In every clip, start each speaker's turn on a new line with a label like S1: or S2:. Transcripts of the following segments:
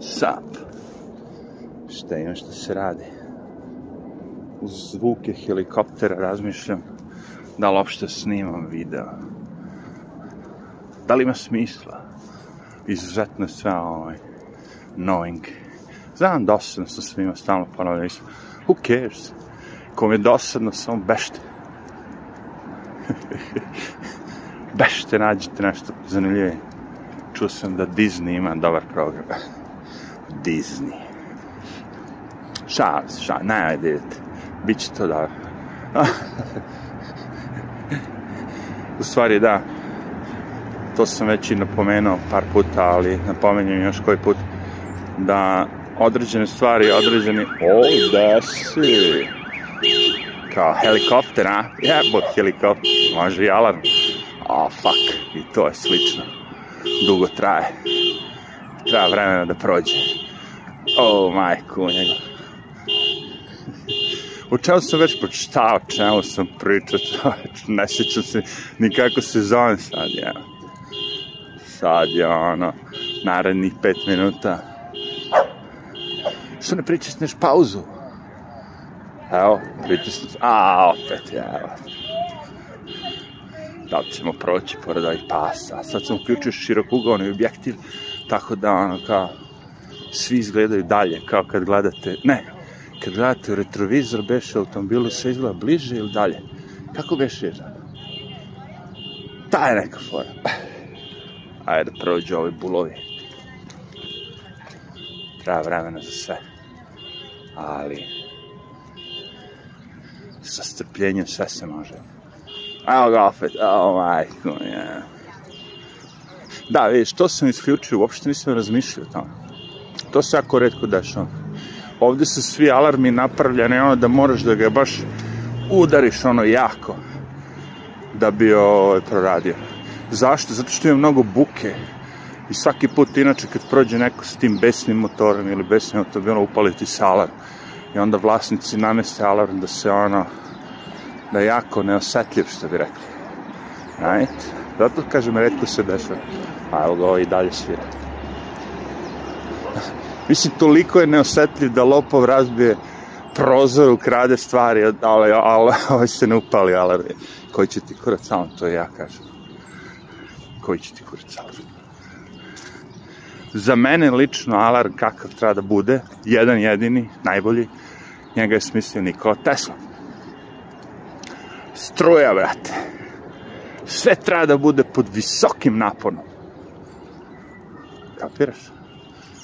S1: Sap. Šta ima što se radi? Uz zvuke helikoptera razmišljam da li uopšte snimam video. Da li ima smisla? Izuzetno sve ovaj knowing. Znam, dosadno sam svima stalno ponavljam. Who cares? Kom je dosadno, samo bešte. bešte, nađite nešto zanimljivije. Čuo sam da Disney ima dobar program. Disney. Šal, šal, ne, ajde, idete. Biće to dobro. U stvari, da, to sam već i napomenuo par puta, ali napomenjem još koji put, da određene stvari, određeni... O, da si! Kao helikopter, a? Jebot helikopter, može i alarm. Oh, fuck, i to je slično. Dugo traje. Treba vremena da prođe. O, oh, majku njega. O čemu sam već počitao, o čemu sam pričao, ne sjećam se ni kako se zove sad, ja. Sad je ono, narednih pet minuta. Što ne pritisneš pauzu? Evo, pritisneš, a, opet, evo. Da li ćemo proći pored ovih pasa? Sad sam uključio širokugovni objektiv, tako da, ono, kao, svi izgledaju dalje, kao kad gledate, ne, kad gledate u retrovizor, beše automobilu, sve izgleda bliže ili dalje. Kako beše? Ta je neka fora. Ajde, prođu ovi bulovi. Treba vremena za sve. Ali, sa strpljenjem sve se može. Evo ga opet, evo majko, ja. Da, vidiš, to sam isključio, uopšte nisam razmišljao o tome. To se jako redko dešava. Ovde su svi alarmi napravljeni, ono da moraš da ga baš udariš ono jako da bi ovaj proradio. Zašto? Zato što ima mnogo buke i svaki put inače kad prođe neko s tim besnim motorom ili besnim automobilom upali ti se alarm i onda vlasnici nameste alarm da se ono da je jako neosetljiv što bi rekli right? zato kažem redko se dešava a evo ga ovo i dalje svira mislim toliko je neosetljiv da lopov razbije prozor, ukrade stvari, ali, ali ovaj se ne upali alarm. Koji će ti kurac alarm, to ja kažem. Koji će ti kurac alarm? Za mene lično alarm kakav treba da bude, jedan jedini, najbolji, njega je smislio Nikola Tesla. Struja, brate. Sve treba da bude pod visokim naponom. Kapiraš?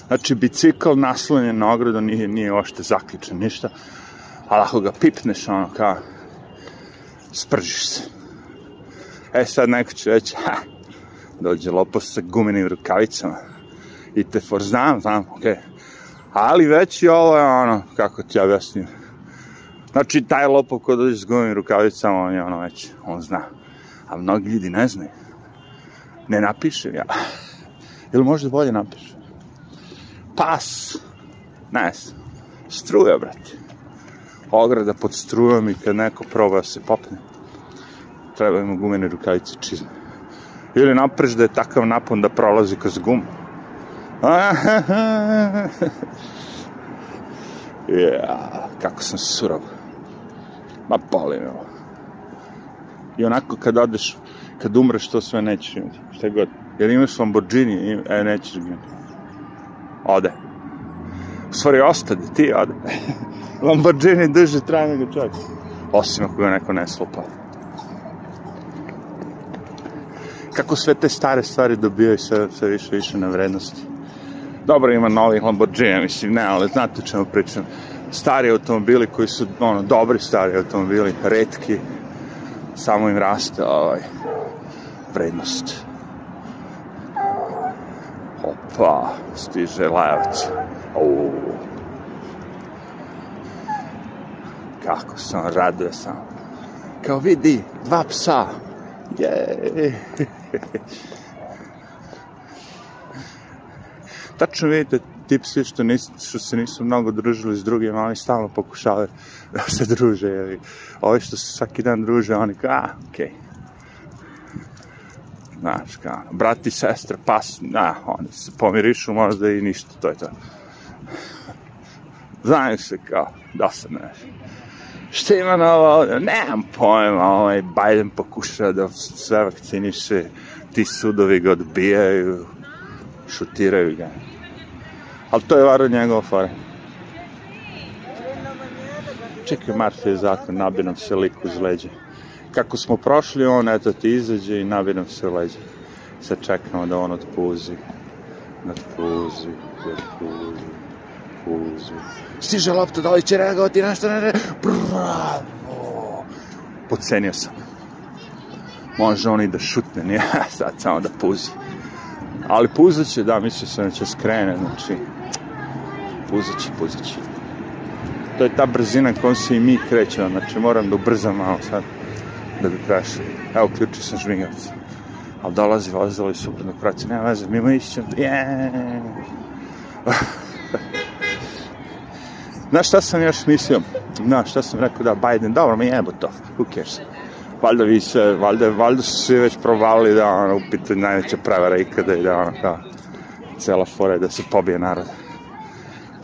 S1: Znači, bicikl naslonjen na ogradu nije, nije ošte zaključen, ništa. Ali ako ga pipneš, ono, kao, spržiš se. E, sad neko će reći, ha, dođe lopo sa gumenim rukavicama. I te for znam, znam, okej. Okay. Ali već i ovo je ono, kako ti ja objasnim. Znači, taj lopov ko dođe s gumenim rukavicama, on je ono već, on zna. A mnogi ljudi ne znaju. Ne napišem ja. Ili možda bolje napišem? Pas. Ne znam. Struja, brate. Ograda pod strujom i kad neko proba da se popne, treba ima gumene rukavice čizme. Ili napreš da je takav napon da prolazi kroz gumu. ja, kako sam surov. Ma boli me ovo. I onako kad odeš, kad umreš, to sve nećeš imati. Šta god. Jer imaš Lamborghini, e, nećeš imati. Ode. U stvari, ostade, ti ode. Lamborghini drže traje nego čovjek. Osim ako ga neko ne slupa. Kako sve te stare stvari dobijaju sve, sve više više na vrednosti. Dobro, ima novih Lamborghini, mislim, ne, ali znate čemu pričam. Stari automobili koji su, ono, dobri stari automobili, redki, samo im raste ovaj, vrednost. Opa, stiže lajac. Uuu. Kako sam raduje sam. Kao vidi, dva psa. Je. Tačno vidite, ti psi što, nis, što se nisu mnogo družili s drugim, oni stalno pokušavaju da se druže. Ovi što se svaki dan druže, oni kao, a, okej. Okay. Znaš, kao, brat i pas, na, oni se pomirišu možda i ništa, to je to. Znaju se kao, da se ne. Šta ima novo ovde? Nemam pojma, ovaj Biden pokušava da sve vakciniše, ti sudovi ga odbijaju, šutiraju ga. Ali to je varo njegova fora. Čekaj, Marta je zakon, nabi nam se lik uz leđe. Kako smo prošli, on eto ti izađe i nabi nam se u leđe. Sad čekamo da on otpuzi. Otpuzi, otpuzi, otpuzi. Stiže lopta, da li će reagovati nešto, ne, ne, bravo. Pocenio sam. Može on i da šutne, nije sad samo da puzi. Ali puzat će, da, mislio sam da će skrene, znači, puzat će, puzat će. To je ta brzina kojom se i mi krećemo, znači moram da ubrzam malo sad, da bi prešli. Evo, ključio sam žmigavac. Ali dolazi vozilo i suprotno praći, nema veze, mimo išćem, yeah. Znaš šta sam još mislio? Znaš šta sam rekao da Biden, dobro, mi jebo to, who cares? Valjda vi se, valjda, valjda su svi već provalili da ono, u pitanju najveća prevara ikada i da ono kao cela fora je da se pobije narod.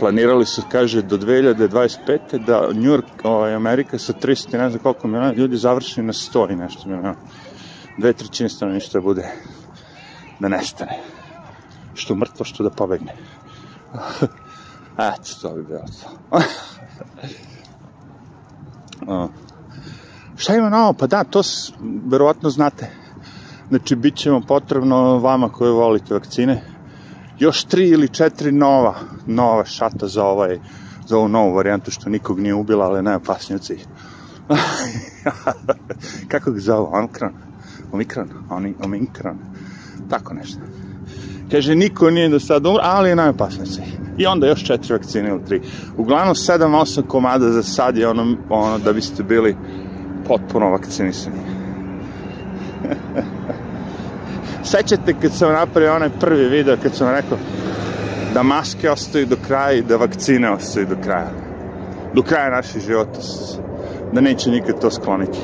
S1: Planirali su, kaže, do 2025. da New York, ovaj, Amerika sa 300, ne znam koliko miliona ljudi završi na 100 i nešto miliona. Dve trećine stanovništva bude da nestane. Što mrtvo, što da pobegne. Eto, to bi bilo to. šta ima novo? Pa da, to verovatno znate. Znači, bit će vam potrebno vama koji volite vakcine, još tri ili četiri nova, nova šata za ovaj, za ovu novu varijantu što nikog nije ubila, ali najopasnije od svih. Kako ga zove? Omikron? Omikron? Oni, omikron? Tako nešto. Kaže, niko nije do sada umro, ali je najopasnije od svih. I onda još četiri vakcine ili tri. Uglavnom, sedam, osam komada za sad je ono, ono da biste bili potpuno vakcinisani. Sećate kad sam napravio onaj prvi video, kad sam rekao da maske ostaju do kraja i da vakcine ostaju do kraja. Do kraja naših života. Da neće nikad to skloniti.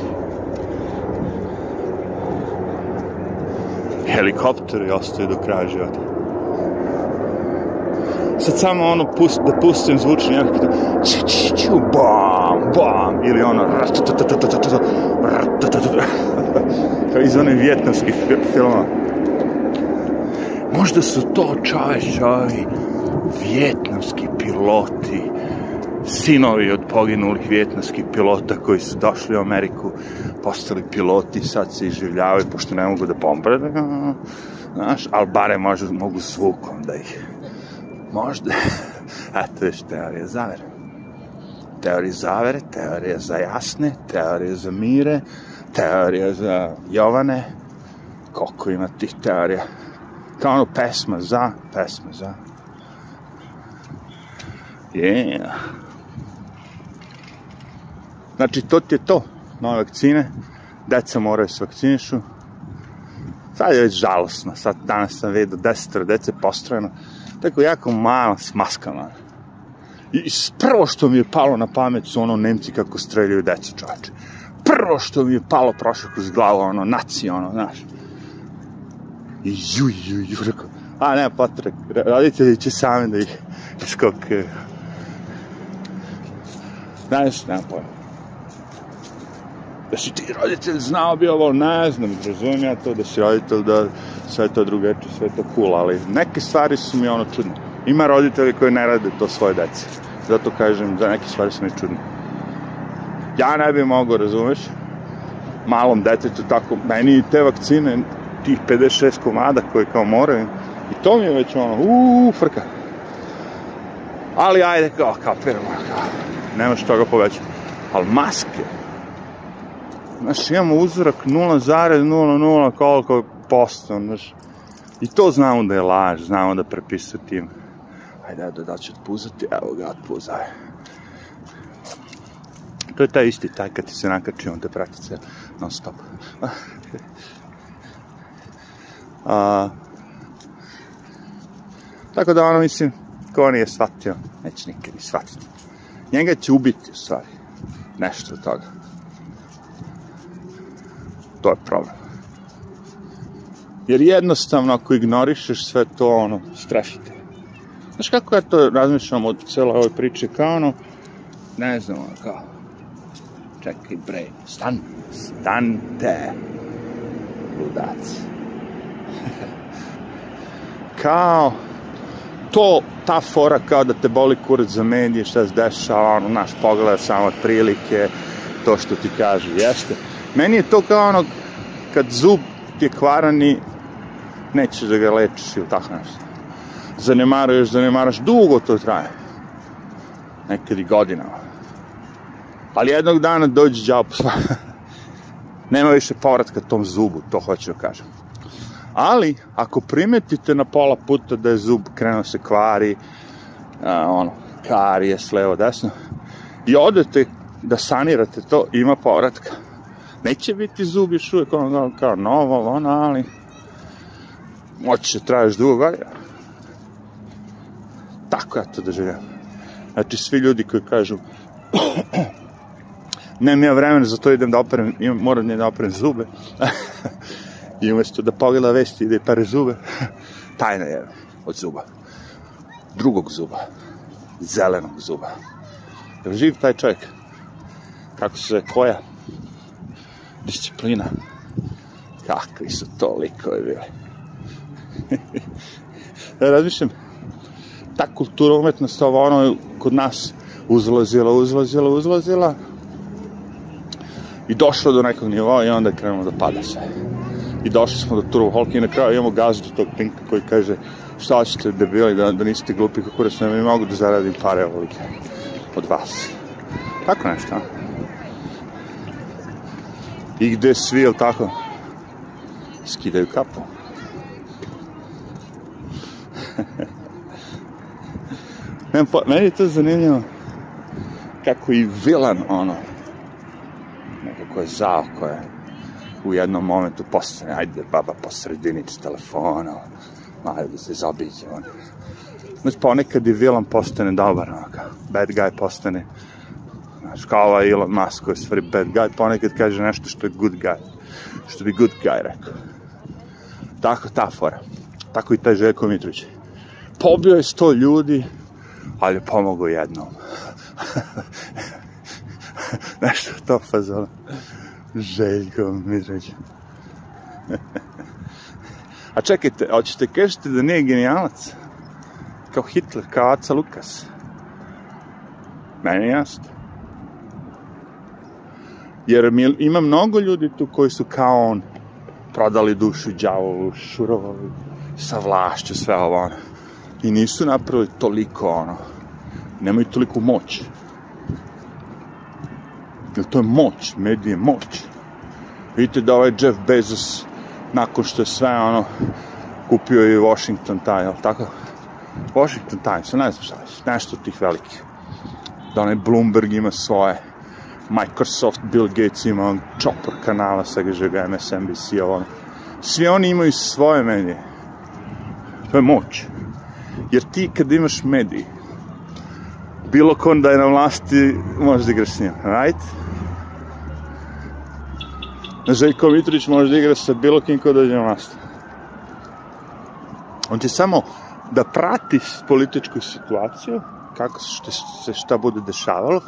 S1: Helikopteri ostaju do kraja života. Sad samo ono pust, da pustim zvučni jak da ču, ču, bam, bam, ili ono vjetnamskih filmova. Možda su to čoveče ovi vjetnamski piloti, sinovi od poginulih vjetnamskih pilota koji su došli u Ameriku, postali piloti, sad se iživljavaju, pošto ne mogu da bombarde, znaš, ali bare možda mogu zvukom da ih, možda, eto viš, teorija zavere. Teorija zavere, teorija za jasne, teorija za mire, teorija za Jovane, koliko ima tih teorija kao ono pesma za, pesma za. Yeah. Znači, to ti je to, nove vakcine, deca moraju se vakcinišu. Sad je već žalosno, sad danas sam vidio desetoro dece postrojeno, tako jako mala smaskana. I prvo što mi je palo na pamet su ono Nemci kako streljaju deca čoveče. Prvo što mi je palo prošlo kroz glavu, ono, naci, ono, znaš I ju, ju, ju, rekao, a ne, potrek, roditelji će sami da ih skokaju. Znaš, nema pojma. Da si ti roditelj znao bi ovo, ne znam, razumijem ja to, da si roditelj, da sve to drugačije, sve to cool, ali neke stvari su mi ono čudne. Ima roditelji koji ne rade to svoje dece. Zato kažem, za neke stvari su mi čudne. Ja ne bi mogao, razumeš, malom detetu tako, meni te vakcine tih 56 komada koje kao moraju. I to mi je već ono, uuu, frka. Ali ajde, kao, kapiramo, kao, nemaš toga povećati. Ali maske, znaš, imamo uzorak 0,00 koliko posto, znaš. I to znamo da je laž, znamo da prepisuje tim. Ajde, da, da će otpuzati, evo ga, otpuzaj. To je taj isti, taj kad ti se nakači, on te prati sve non stop. A, tako da ono, mislim, ko nije shvatio, neće nikad ni shvatiti. Njega će ubiti, u stvari, nešto od toga. To je problem. Jer jednostavno ako ignorišeš sve to, ono, strefite. Znaš kako ja to razmišljam od cele ove priče, kao ono, ne znam, ono, kao, čekaj bre, stan, stante, ludac. kao, to, ta fora kao da te boli kurac za medije, šta se dešava, ono, naš pogled samo prilike, to što ti kaže, jeste. Meni je to kao ono, kad zub ti je kvaran i nećeš da ga lečiš ili tako nešto. Zanemaruješ, zanemaraš, dugo to traje. Nekad i godinama. Ali jednog dana dođe džao Nema više povratka tom zubu, to hoću da kažem. Ali, ako primetite na pola puta da je zub krenuo se kvari, a, ono, karije, slevo, desno, i odete da sanirate to, ima povratka. Neće biti zub još uvijek ono kao novo, ono, ali moći će traješ dugo godina. Tako ja to doživljam. Znači, svi ljudi koji kažu nemam ja vremena za to idem da operem, imam, moram da operem zube. I umjesto da pogleda vesti ide pare zube, tajna je od zuba. Drugog zuba. Zelenog zuba. Je živ taj čovjek? Kako se koja? Disciplina. Kakvi su to likovi bili. ja razmišljam, ta kultura umetnost, ovo ono kod nas uzlazila, uzlazila, uzlazila i došlo do nekog nivoa i onda je krenulo da pada sve. I došli smo do Turbo Holka i na kraju imamo gazdu tog Pinka koji kaže šta ćete debili da, da niste glupi kako sam i mogu da zaradim pare ovolike od vas. Tako nešto, a? I gde svi, jel tako, skidaju kapu. Meni je to zanimljivo kako i vilan, ono, nekako je zao, ko je u jednom momentu postane, ajde baba po sredinici telefona, ajde da se zabiđe, on. Znači, ponekad i vilan postane dobar, onaka, bad guy postane, znaš, kao ovaj Elon Musk koji stvari bad guy, ponekad kaže nešto što je good guy, što bi good guy rekao. Tako ta fora. Tako i taj Željko Mitrović. Pobio je sto ljudi, ali je pomogao jednom. Nešto to fazon. Željko Mitrović. A čekajte, hoćete kažete da nije genijalac? Kao Hitler, kao Aca Lukas? Meni je jasno. Jer ima mnogo ljudi tu koji su kao on prodali dušu djavolu, šurovali sa vlašću, sve ovo ono. I nisu napravili toliko ono. Nemaju toliko moć. Jer to je moć, medije moć. Vidite da ovaj Jeff Bezos, nakon što je sve ono, kupio i Washington Times, tako? Washington Times, ne znam šta je, nešto od tih velikih. Da onaj Bloomberg ima svoje, Microsoft, Bill Gates ima čopor kanala, sa ga MSNBC, ovo. Svi oni imaju svoje medije. To je moć. Jer ti kad imaš mediji, bilo kon da je na vlasti, možeš da igraš s njim, right? Željko Mitrović može da igra sa bilo kim ko dođe na vlast. On će samo da prati političku situaciju, kako se se šta bude dešavalo,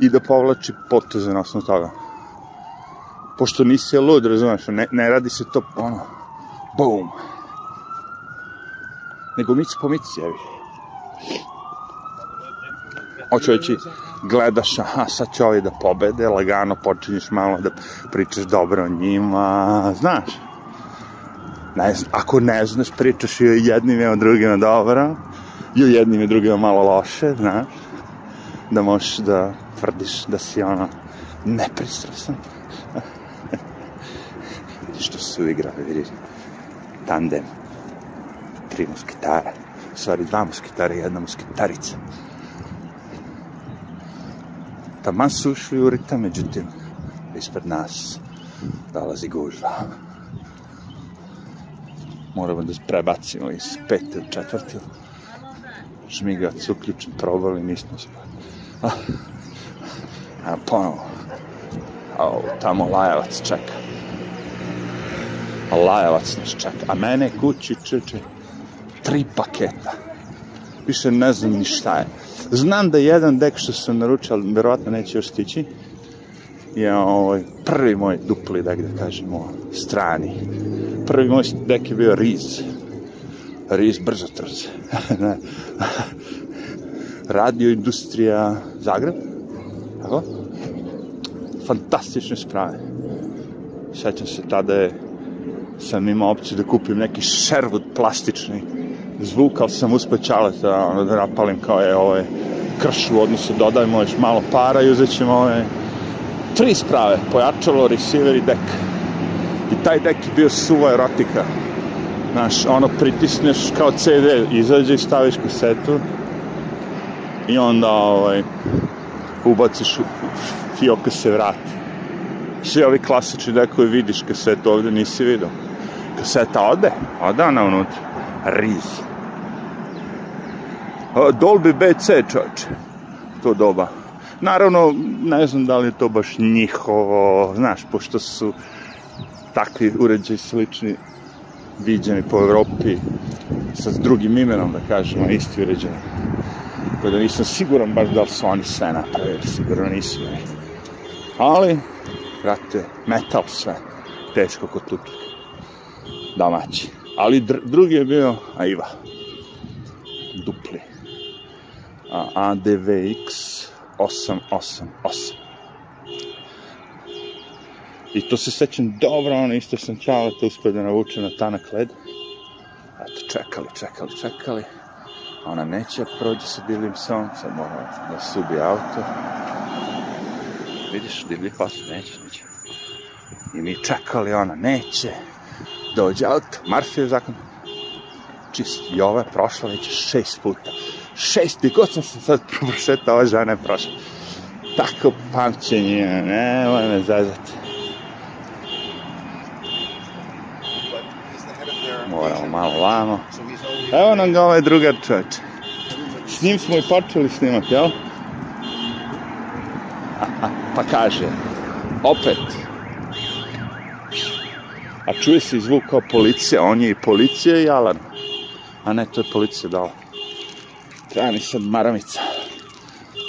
S1: i da povlači poteze na osnovu toga. Pošto nisi lud, razumeš, ne, ne radi se to, ono, boom. Nego mic po mic, jevi. Hoću reći, gledaš, aha, sad će ovi da pobede, lagano počinješ malo da pričaš dobro o njima, znaš. Ne, ako ne znaš, pričaš i o jednim i o drugima dobro, i o jednim i drugima malo loše, znaš. Da možeš da tvrdiš da si ono nepristrasan. Što su igrali, vidiš, tandem, tri muskitara, stvari dva muskitara i jedna muskitarica. Taman su ušli u ritam, međutim, ispred nas dolazi gužva. Moramo da prebacimo iz pete u četvrti. Žmigac uključen, probali, nismo spali. Ah. A ponovo. A tamo Lajevac čeka. A Lajevac nas čeka. A mene kući čeče tri paketa. Više ne znam ni šta je. Znam da jedan dek što sam naručio, ali verovatno neće još stići, je ovaj, prvi moj dupli dek, da kažemo, strani. Prvi moj dek je bio Riz. Riz brzo trz. Radio industrija Zagreb. Tako? Fantastične sprave. Sećam se tada je sam imao opciju da kupim neki Sherwood plastični zvuk, ali sam uspio čaleta ono, da napalim kao je ovaj krš u odnosu dodajmo još malo para i uzet ćemo ove tri sprave, pojačalo, receiver i dek. I taj dek je bio suva erotika. Znaš, ono pritisneš kao CD, izađe i staviš kasetu i onda ovaj, ubaciš u fioka se vrati. Svi ovi klasični dekovi vidiš kasetu ovde nisi vidio. Kaseta ode, ode ona unutra. Riz. Dolby BC, čoče. To doba. Naravno, ne znam da li je to baš njihovo, znaš, pošto su takvi uređaji slični viđeni po Evropi sa drugim imenom, da kažemo, isti uređaj. Tako da nisam siguran baš da li su oni sve napravili, sigurno nisu. Ali, brate, metal sve, teško kod tutu. Domaći. Ali dr drugi je bio Aiva. Dupli. A ADVX 888. I to se sećam dobro, ono isto sam čala to uspio da navuče na tanak led. Eto, čekali, čekali, čekali. Ona neće prođe sa divljim sad mora da subi auto. Vidiš, divlji pas, neće, neće. I mi čekali, ona neće. Dođe auto, Marfijev zakon. Čist, i ova je prošla već šest puta. Šest, i god sam se sad prošetao, ova žena je prošla. Tako pamćenje, nemoj me zazati. Moramo malo vamo. Evo nam ga ovaj drugar čovječ. S njim smo i počeli snimati, jel? pa kaže, opet, a čuje se zvuk kao policija, on je i policija i alarm. A ne, to je policija dala. Treba mi sad maramica.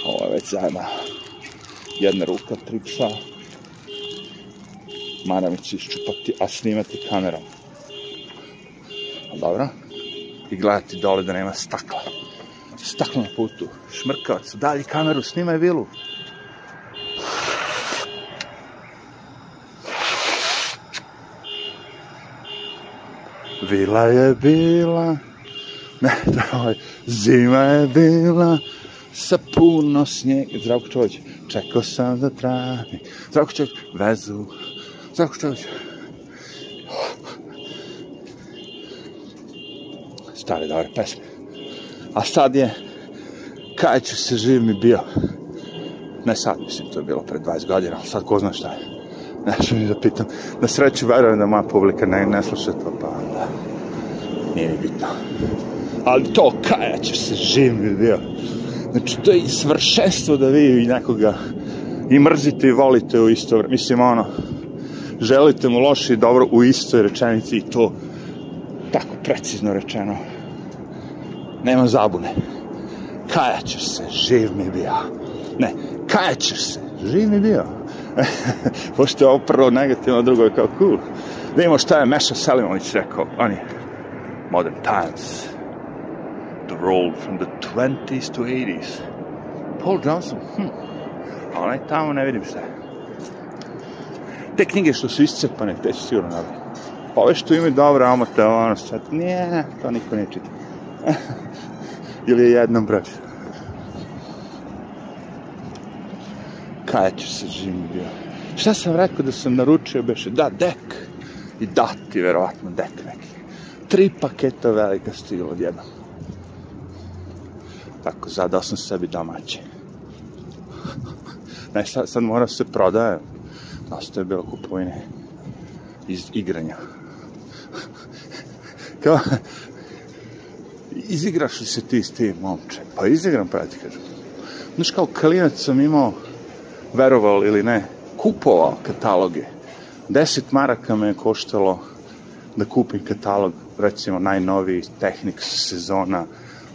S1: Ovo je već zajedno. Jedna ruka, tri psa. Maramicu iščupati, a snimati kamerom. Dobro. I gledati dole da nema stakla. Staklo na putu. Šmrkavac. Dalje kameru, snimaj vilu. Vila je bila, ne, ovaj, zima je bila, sa puno snijega. Zdravko Čović, čekao sam da travi. Zdravko Čović, vezu. Zdravko Čović. Stare dobre pesme. A sad je, kaj će se živ mi bio. Ne sad, mislim, to je bilo pred 20 godina, ali sad ko zna šta je. Nešto mi da pitam. Na sreću verujem da moja publika ne, ne sluša to, pa onda nije mi bitno. Ali to kaja će se živ mi bio. Znači, to je i svršenstvo da vi nekoga i mrzite i volite u isto vreme. Mislim, ono, želite mu loše i dobro u istoj rečenici i to tako precizno rečeno. Nema zabune. Kajaćeš se, živ mi bio. Ne, kajaćeš se, živ mi bio. Pošto je ovo prvo negativno, drugo je kao cool. Da imamo šta je Meša Selimović rekao. On je modern times. The roll from the 20s to 80s. Paul Johnson, hm. Onaj tamo ne vidim šta je. Te knjige što su iscepane, te su sigurno nabili. Ove što imaju dobro amote, ono sad, nije, to niko ne čita. Ili je jednom broj. Kaj će se živim bio? Šta sam rekao da sam naručio beše? Da, dek. I dati, verovatno, dek neki. Tri paketa velika stigla odjednom. Tako, zadao sam sebi domaće. Ne, sad, sad mora se prodaje. Dosta je bilo kupovine iz igranja. Kao, izigraš li se ti s tim, momče? Pa izigram, pa ja ti kažem. Znaš, kao klinac sam imao, verovao ili ne, kupovao kataloge. 10 maraka me je koštalo da kupim katalog, recimo najnoviji Technics sezona,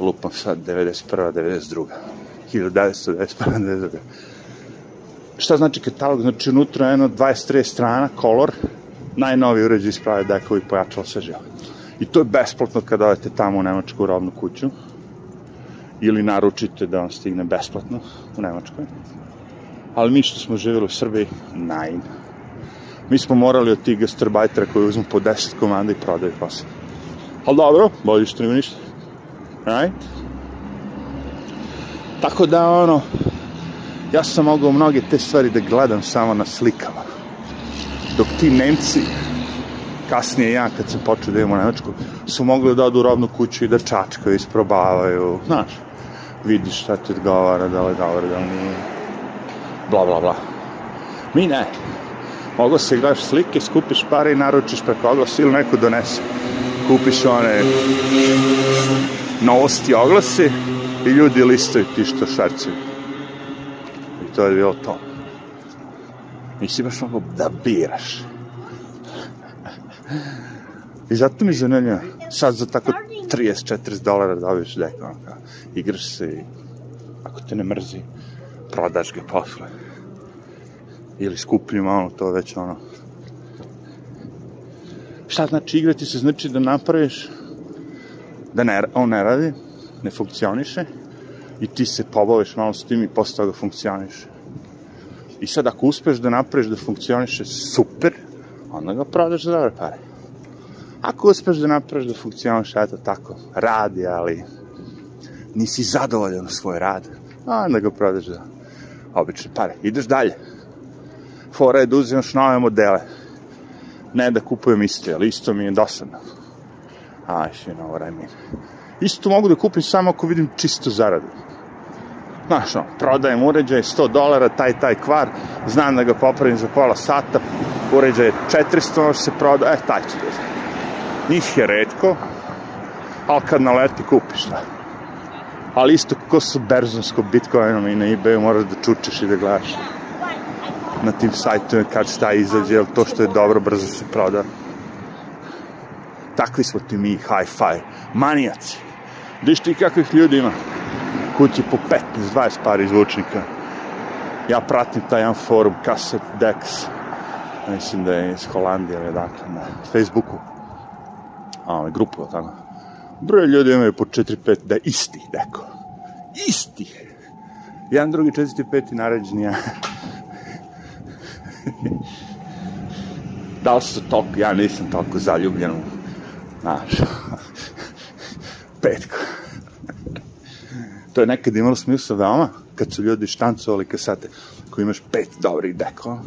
S1: lupam sad 91. 92. 1991. 92. Šta znači katalog? Znači unutra je jedno 23 strana, kolor, najnoviji uređaj isprave dekovi pojačalo sve živo. I to je besplatno kada odete tamo u Nemačku robnu kuću ili naručite da vam stigne besplatno u Nemačkoj. Ali mi što smo živjeli u Srbiji, najn. Mi smo morali od tih gastarbajtera koji uzmu po 10 komanda i prodaju posle. Ali dobro, bolje što nema ništa. Right? Tako da, ono, ja sam mogao mnoge te stvari da gledam samo na slikama. Dok ti Nemci, kasnije ja kad sam počeo da idem u Nemačku, su mogli da odu u robnu kuću i da čačkaju, isprobavaju, znaš, vidiš šta ti odgovara, da li dobro, da li nije, bla, bla, bla. Mi ne. Mogu se gledaš slike, skupiš pare i naručiš preko oglasa ili neko donese. Kupiš one novosti oglase i ljudi listaju ti što šarcuju. I to je bilo to. Nisi baš mogu da biraš. I zato mi zanimljivo, sad za tako 30-40 dolara dobiješ deko, ono kao, igraš se i ako te ne mrzi, prodaš ga posle. Ili skuplji malo, to već ono. Šta znači igrati se? Znači da napraviš da ne, on ne radi, ne funkcioniše i ti se pobaviš malo s tim i posle toga funkcioniše. I sad ako uspeš da napraviš da funkcioniše super, onda ga prodaš za dobre pare. Ako uspeš da napraviš da funkcioniše, eto tako, radi, ali nisi zadovoljan u svoj rad, onda ga prodaš za obične pare. Ideš dalje. Fora je da uzimaš nove modele. Ne da kupujem isto, ali isto mi je dosadno. Aj, you know what I mean. Isto mogu da kupim samo ako vidim čisto zaradu. Znaš, no, prodajem uređaj, 100 dolara, taj, taj kvar, znam da ga popravim za pola sata, uređaj je 400, može se proda, e, taj ću da znam. Njih je redko, ali kad naleti kupiš, da. Ali isto kako su berzonsko bitcoinom i na ebayu moraš da čučeš i da gledaš na tim sajtovima kad šta izađe, jer to što je dobro brzo se proda. Takvi smo ti mi, hi-fi, manijaci. Viš ti kakvih ljudi ima? Kući po 15-20 pari zvučnika. Ja pratim taj jedan forum, Cassette Dex. Mislim da je iz Holandije ili dakle na Facebooku. A, ovaj, grupu, tako. Broj ljudi imaju po 4-5, da isti, deko. Isti. Jedan, drugi, četvrti, peti, naređeni ja. da li su toliko, ja nisam toliko zaljubljen u, znaš, petko. to je nekad imalo smisla veoma, kad su ljudi štancovali kasete, koji imaš pet dobrih dekova,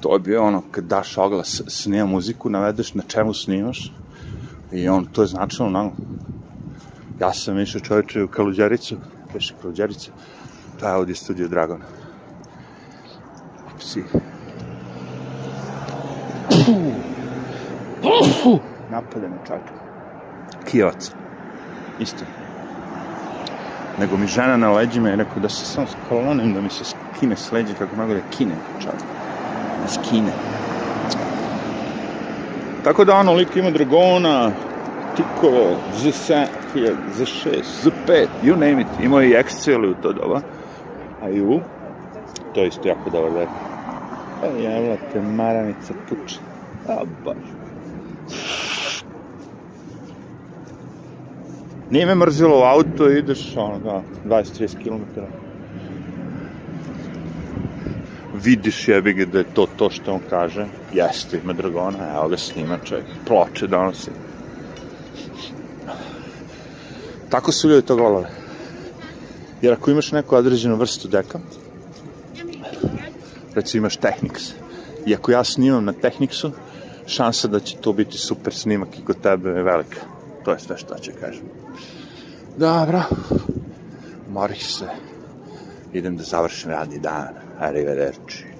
S1: to je bio ono, kad daš oglas, snima muziku, navedeš na čemu snimaš, i on, to je značilo, no, ja sam išao čovječe u Kaluđericu, peše Kaluđericu, to je ovdje studio Dragona. Psi. Napada me čačka. Kijovac. Isto. Nego mi žena na leđima je rekao da se sam sklonim, da mi se skine s leđa kako mogu da kine čačka. Da skine. Tako da ono, lik ima dragona, tikovo, Z7, Z6, Z5, you name it. Imao je i Excel u to doba. A i U, to je isto jako dobar dek. E, jevla te maranica puče. A, baš. Nije me mrzilo u auto, ideš, ono, da, 20-30 km. Vidiš jebi ga da je to to što on kaže. Jeste, ima dragona, evo ga snima čovjek. Ploče donosi. Tako su ljudi to gledali. Jer ako imaš neku određenu vrstu deka, recimo imaš Technics, i ako ja snimam na Technicsu, šansa da će to biti super snimak i kod tebe je velika. To je sve što će kažem. Dobro. Morih se. Idem da završim radni dan. Arrivederci.